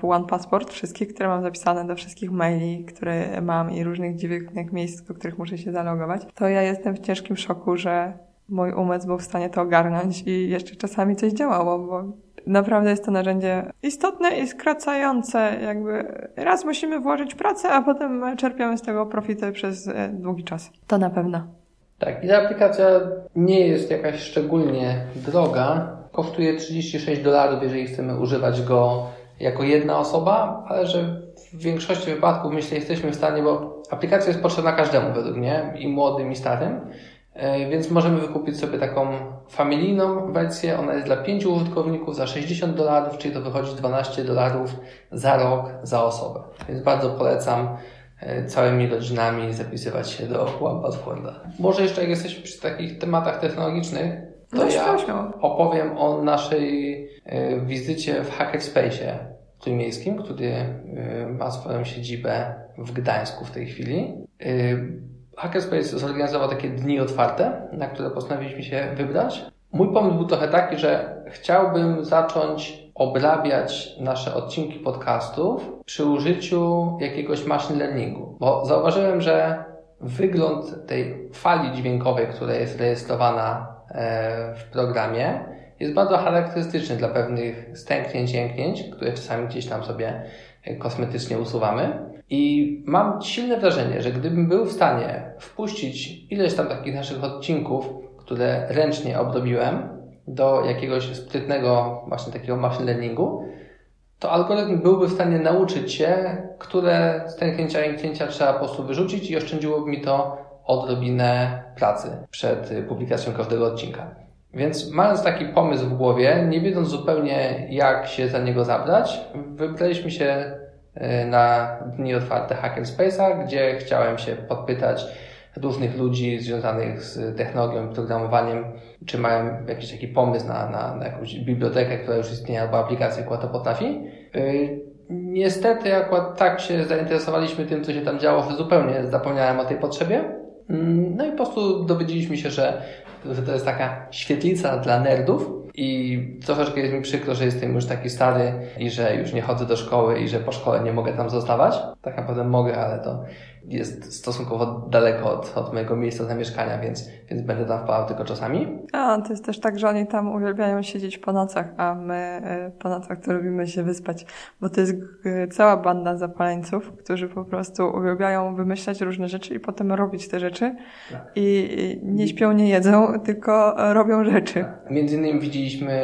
w One Passport, wszystkie, które mam zapisane do wszystkich maili, które mam i różnych dziwnych miejsc, do których muszę się zalogować, to ja jestem w ciężkim szoku, że mój umysł był w stanie to ogarnąć i jeszcze czasami coś działało, bo naprawdę jest to narzędzie istotne i skracające. Jakby raz musimy włożyć pracę, a potem czerpiamy z tego profity przez e, długi czas. To na pewno. Tak, i ta aplikacja nie jest jakaś szczególnie droga. Kosztuje 36 dolarów, jeżeli chcemy używać go jako jedna osoba, ale że w większości wypadków myślę jesteśmy w stanie, bo aplikacja jest potrzebna każdemu według mnie, i młodym, i starym, e, więc możemy wykupić sobie taką familijną wersję. Ona jest dla pięciu użytkowników za 60 dolarów, czyli to wychodzi 12 dolarów za rok za osobę. Więc bardzo polecam e, całymi rodzinami zapisywać się do OnePassworda. Może jeszcze jak jesteśmy przy takich tematach technologicznych, to no ja opowiem o naszej e, wizycie w Hackerspace'ie trójmiejskim, który e, ma swoją siedzibę w Gdańsku w tej chwili. E, Hackerspace zorganizował takie dni otwarte, na które postanowiliśmy się wybrać. Mój pomysł był trochę taki, że chciałbym zacząć obrabiać nasze odcinki podcastów przy użyciu jakiegoś machine learningu, bo zauważyłem, że wygląd tej fali dźwiękowej, która jest rejestrowana w programie jest bardzo charakterystyczny dla pewnych stęknięć, jęknięć, które czasami gdzieś tam sobie kosmetycznie usuwamy. I mam silne wrażenie, że gdybym był w stanie wpuścić ileś tam takich naszych odcinków, które ręcznie obrobiłem do jakiegoś sprytnego właśnie takiego machine learningu, to algorytm byłby w stanie nauczyć się, które stęknięcia, jęknięcia trzeba po prostu wyrzucić i oszczędziłoby mi to odrobinę pracy przed publikacją każdego odcinka. Więc mając taki pomysł w głowie, nie wiedząc zupełnie jak się za niego zabrać, wybraliśmy się e, na dni otwarte Hackerspace'a, gdzie chciałem się podpytać różnych ludzi związanych z technologią i programowaniem, czy mają jakiś taki pomysł na, na, na jakąś bibliotekę, która już istnieje, albo aplikację, która to potrafi. E, niestety akurat tak się zainteresowaliśmy tym, co się tam działo, że zupełnie zapomniałem o tej potrzebie. Mm, no i po prostu dowiedzieliśmy się, że to jest taka świetlica dla nerdów i troszeczkę jest mi przykro, że jestem już taki stary i że już nie chodzę do szkoły i że po szkole nie mogę tam zostawać. Tak naprawdę mogę, ale to jest stosunkowo daleko od, od mojego miejsca zamieszkania, więc, więc będę tam wpadał tylko czasami. A, to jest też tak, że oni tam uwielbiają siedzieć po nocach, a my e, po nocach to lubimy się wyspać, bo to jest cała banda zapaleńców, którzy po prostu uwielbiają wymyślać różne rzeczy i potem robić te rzeczy tak. i nie śpią, nie jedzą, tylko robią rzeczy. Tak. Między innymi widzieliśmy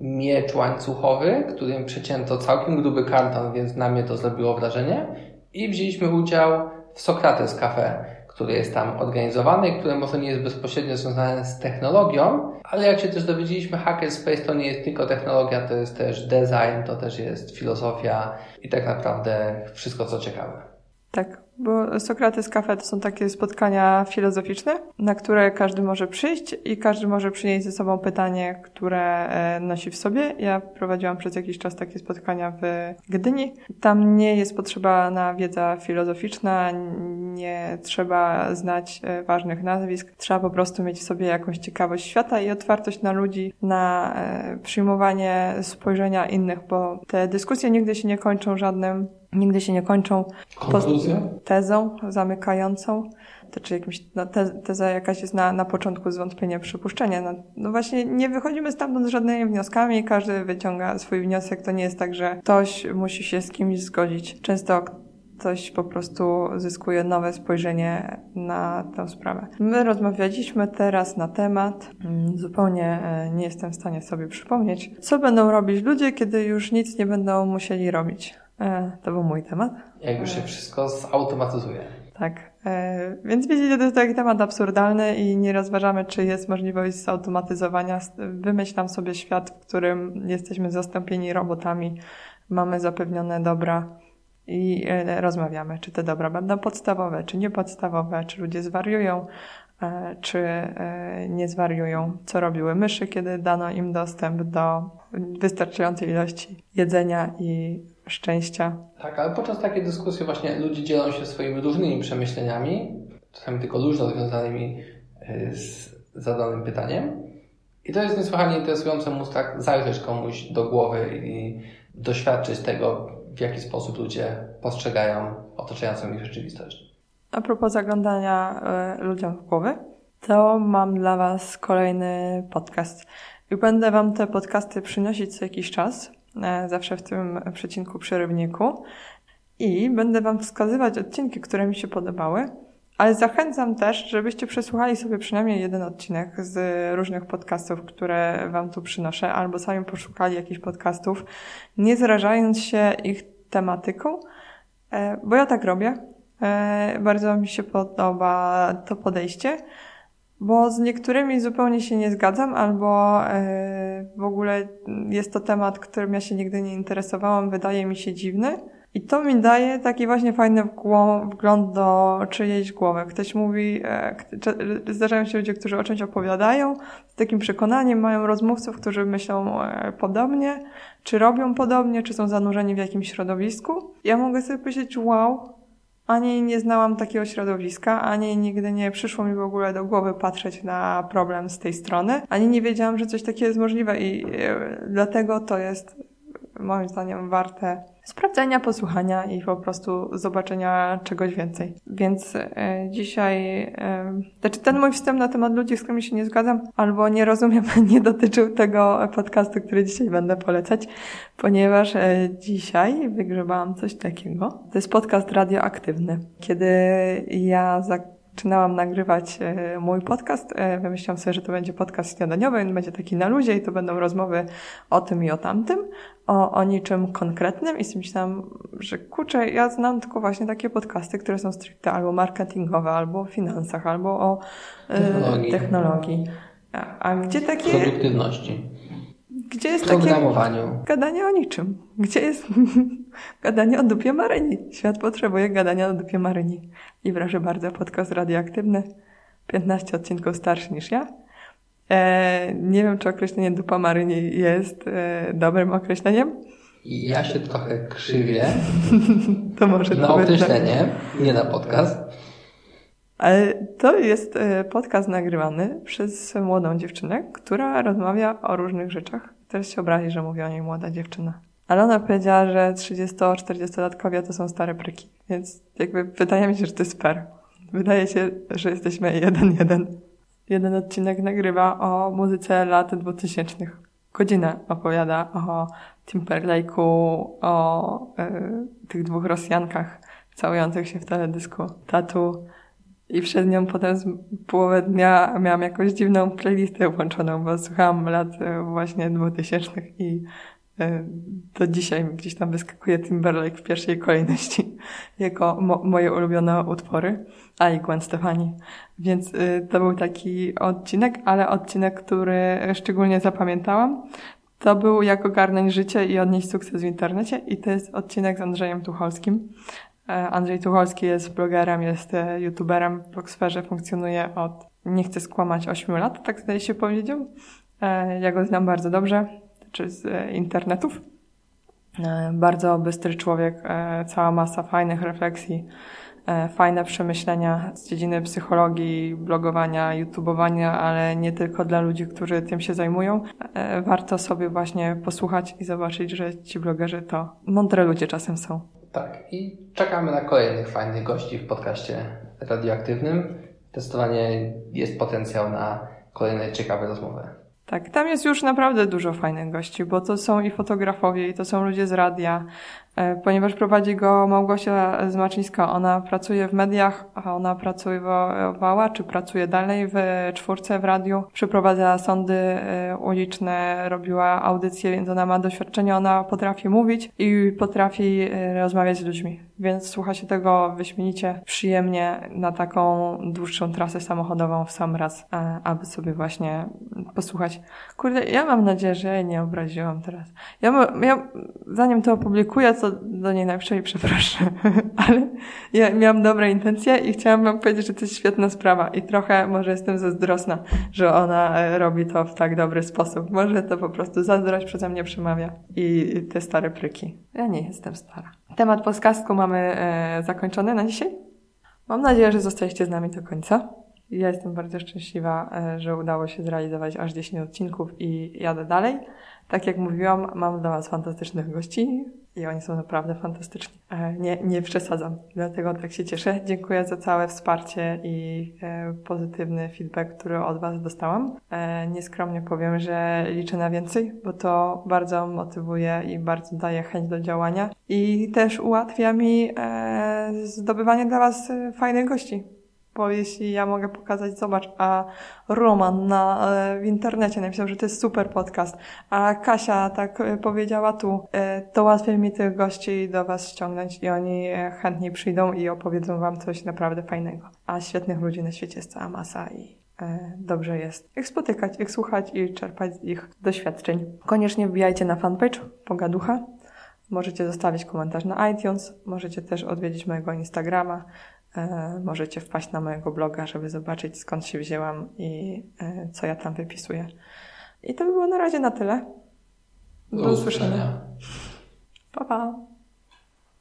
miecz łańcuchowy, którym przecięto całkiem gruby karton, więc na mnie to zrobiło wrażenie i wzięliśmy udział Sokrates Cafe, który jest tam organizowany, które może nie jest bezpośrednio związane z technologią, ale jak się też dowiedzieliśmy, Hackerspace to nie jest tylko technologia, to jest też design, to też jest filozofia i tak naprawdę wszystko, co ciekawe. Tak, bo Sokrates Cafe to są takie spotkania filozoficzne, na które każdy może przyjść i każdy może przynieść ze sobą pytanie, które e, nosi w sobie. Ja prowadziłam przez jakiś czas takie spotkania w Gdyni. Tam nie jest potrzeba na wiedza filozoficzna, nie trzeba znać e, ważnych nazwisk. Trzeba po prostu mieć w sobie jakąś ciekawość świata i otwartość na ludzi, na e, przyjmowanie spojrzenia innych, bo te dyskusje nigdy się nie kończą żadnym nigdy się nie kończą tezą zamykającą, to czy jakimś, no, te, teza jakaś jest na, na początku zwątpienia, przypuszczenia. No, no właśnie nie wychodzimy stamtąd z żadnymi wnioskami, każdy wyciąga swój wniosek. To nie jest tak, że ktoś musi się z kimś zgodzić. Często ktoś po prostu zyskuje nowe spojrzenie na tę sprawę. My rozmawialiśmy teraz na temat, mm, zupełnie e, nie jestem w stanie sobie przypomnieć, co będą robić ludzie, kiedy już nic nie będą musieli robić. E, to był mój temat. Jak już się wszystko zautomatyzuje. Tak. E, więc widzicie, to jest taki temat absurdalny i nie rozważamy, czy jest możliwość zautomatyzowania. Wymyślam sobie świat, w którym jesteśmy zastąpieni robotami, mamy zapewnione dobra i e, rozmawiamy, czy te dobra będą podstawowe, czy niepodstawowe, czy ludzie zwariują, czy nie zwariują, co robiły myszy, kiedy dano im dostęp do wystarczającej ilości jedzenia i szczęścia. Tak, ale podczas takiej dyskusji właśnie ludzie dzielą się swoimi różnymi przemyśleniami, czasami tylko luźno związanymi y, z zadanym pytaniem. I to jest niesłychanie interesujące móc tak zajrzeć komuś do głowy i doświadczyć tego, w jaki sposób ludzie postrzegają otaczającą ich rzeczywistość. A propos zaglądania y, ludziom w głowy, to mam dla Was kolejny podcast. I będę Wam te podcasty przynosić co jakiś czas. E, zawsze w tym przecinku przerywniku. I będę Wam wskazywać odcinki, które mi się podobały, ale zachęcam też, żebyście przesłuchali sobie przynajmniej jeden odcinek z różnych podcastów, które Wam tu przynoszę, albo sami poszukali jakichś podcastów, nie zrażając się ich tematyką, e, bo ja tak robię. E, bardzo mi się podoba to podejście bo z niektórymi zupełnie się nie zgadzam, albo e, w ogóle jest to temat, którym ja się nigdy nie interesowałam, wydaje mi się dziwny. I to mi daje taki właśnie fajny wgląd do czyjejś głowy. Ktoś mówi, e, zdarzają się ludzie, którzy o czymś opowiadają, z takim przekonaniem mają rozmówców, którzy myślą e, podobnie, czy robią podobnie, czy są zanurzeni w jakimś środowisku. Ja mogę sobie powiedzieć, wow, ani nie znałam takiego środowiska, ani nigdy nie przyszło mi w ogóle do głowy patrzeć na problem z tej strony, ani nie wiedziałam, że coś takiego jest możliwe i e, dlatego to jest moim zdaniem warte sprawdzenia, posłuchania i po prostu zobaczenia czegoś więcej. Więc e, dzisiaj, e, znaczy ten mój wstęp na temat ludzi, z którymi się nie zgadzam, albo nie rozumiem, nie dotyczył tego podcastu, który dzisiaj będę polecać, ponieważ e, dzisiaj wygrzebałam coś takiego. To jest podcast radioaktywny. Kiedy ja za zaczynałam nagrywać mój podcast, wymyśliłam sobie, że to będzie podcast śniadaniowy, będzie taki na luzie i to będą rozmowy o tym i o tamtym, o, o niczym konkretnym i sobie myślałam, że kurczę, ja znam tylko właśnie takie podcasty, które są stricte albo marketingowe, albo o finansach, albo o e, technologii. technologii. A, a gdzie takie... Produktywności. Gdzie jest takie gadanie o niczym? Gdzie jest gadanie o dupie Maryni? Świat potrzebuje gadania o dupie Maryni. I proszę bardzo, podcast radioaktywny, 15 odcinków starszy niż ja. E, nie wiem, czy określenie dupa Maryni jest e, dobrym określeniem. Ja się trochę krzywię To może na wytnę. określenie, nie na podcast. Ale to jest e, podcast nagrywany przez młodą dziewczynę, która rozmawia o różnych rzeczach. Teraz się obrazi, że mówi o niej młoda dziewczyna. Ale ona powiedziała, że 30-40-latkowie to są stare pryki. Więc jakby wydaje mi się, że to jest fair. Wydaje się, że jesteśmy jeden jeden. Jeden odcinek nagrywa o muzyce lat 2000. Godzinę opowiada o Timberlake'u, o e, tych dwóch Rosjankach całujących się w teledysku Tatu. I przed nią potem z połowę dnia miałam jakąś dziwną playlistę włączoną, bo słuchałam lat e, właśnie 2000 i e, do dzisiaj gdzieś tam wyskakuje Timberlake w pierwszej kolejności jako mo moje ulubione utwory, a i Gwen Stefani. Więc y, to był taki odcinek, ale odcinek, który szczególnie zapamiętałam, to był jak ogarnąć życie i odnieść sukces w internecie i to jest odcinek z Andrzejem Tucholskim. E, Andrzej Tucholski jest blogerem, jest e, youtuberem w blogsferze, funkcjonuje od, nie chcę skłamać, 8 lat, tak zdaje się powiedział. E, Ja go znam bardzo dobrze, czy z e, internetów. Bardzo bystry człowiek, cała masa fajnych refleksji, fajne przemyślenia z dziedziny psychologii, blogowania, youtubowania, ale nie tylko dla ludzi, którzy tym się zajmują. E, Warto sobie właśnie posłuchać i zobaczyć, że ci blogerzy to mądre ludzie czasem są. Tak, i czekamy na kolejnych fajnych gości w podcaście radioaktywnym. Testowanie jest potencjał na kolejne ciekawe rozmowy. Tak, tam jest już naprawdę dużo fajnych gości, bo to są i fotografowie, i to są ludzie z radia, e, ponieważ prowadzi go Małgosia Zmaczyńska. Ona pracuje w mediach, a ona pracowała, czy pracuje dalej w czwórce w radiu. Przeprowadza sądy e, uliczne, robiła audycje, więc ona ma doświadczenie, ona potrafi mówić i potrafi e, rozmawiać z ludźmi. Więc słucha się tego wyśmienicie, przyjemnie na taką dłuższą trasę samochodową w sam raz, e, aby sobie właśnie posłuchać. Kurde, ja mam nadzieję, że ja nie obraziłam teraz. Ja, ja zanim to opublikuję, do niej najpierw przepraszam, ale ja miałam dobre intencje i chciałam wam powiedzieć, że to jest świetna sprawa i trochę może jestem zazdrosna, że ona e, robi to w tak dobry sposób. Może to po prostu zazdrość przeze mnie przemawia i te stare pryki. Ja nie jestem stara. Temat podcastku mamy e, zakończony na dzisiaj. Mam nadzieję, że zostaliście z nami do końca. Ja jestem bardzo szczęśliwa, e, że udało się zrealizować aż 10 odcinków i jadę dalej. Tak jak mówiłam, mam dla Was fantastycznych gości i oni są naprawdę fantastyczni. E, Nie, nie przesadzam, dlatego tak się cieszę. Dziękuję za całe wsparcie i e, pozytywny feedback, który od Was dostałam. E, Nieskromnie powiem, że liczę na więcej, bo to bardzo motywuje i bardzo daje chęć do działania i też ułatwia mi zdobywanie dla Was fajnych gości. Bo jeśli ja mogę pokazać, zobacz, a Roman na, e, w internecie napisał, że to jest super podcast, a Kasia tak e, powiedziała tu, e, to łatwiej mi tych gości do Was ściągnąć i oni chętniej przyjdą i opowiedzą Wam coś naprawdę fajnego. A świetnych ludzi na świecie jest cała masa i dobrze jest ich spotykać, ich słuchać i czerpać z ich doświadczeń. Koniecznie wbijajcie na fanpage Pogaducha. Możecie zostawić komentarz na iTunes, możecie też odwiedzić mojego Instagrama, możecie wpaść na mojego bloga, żeby zobaczyć skąd się wzięłam i e, co ja tam wypisuję. I to by było na razie na tyle. Do, usłyszenia. Pa, pa.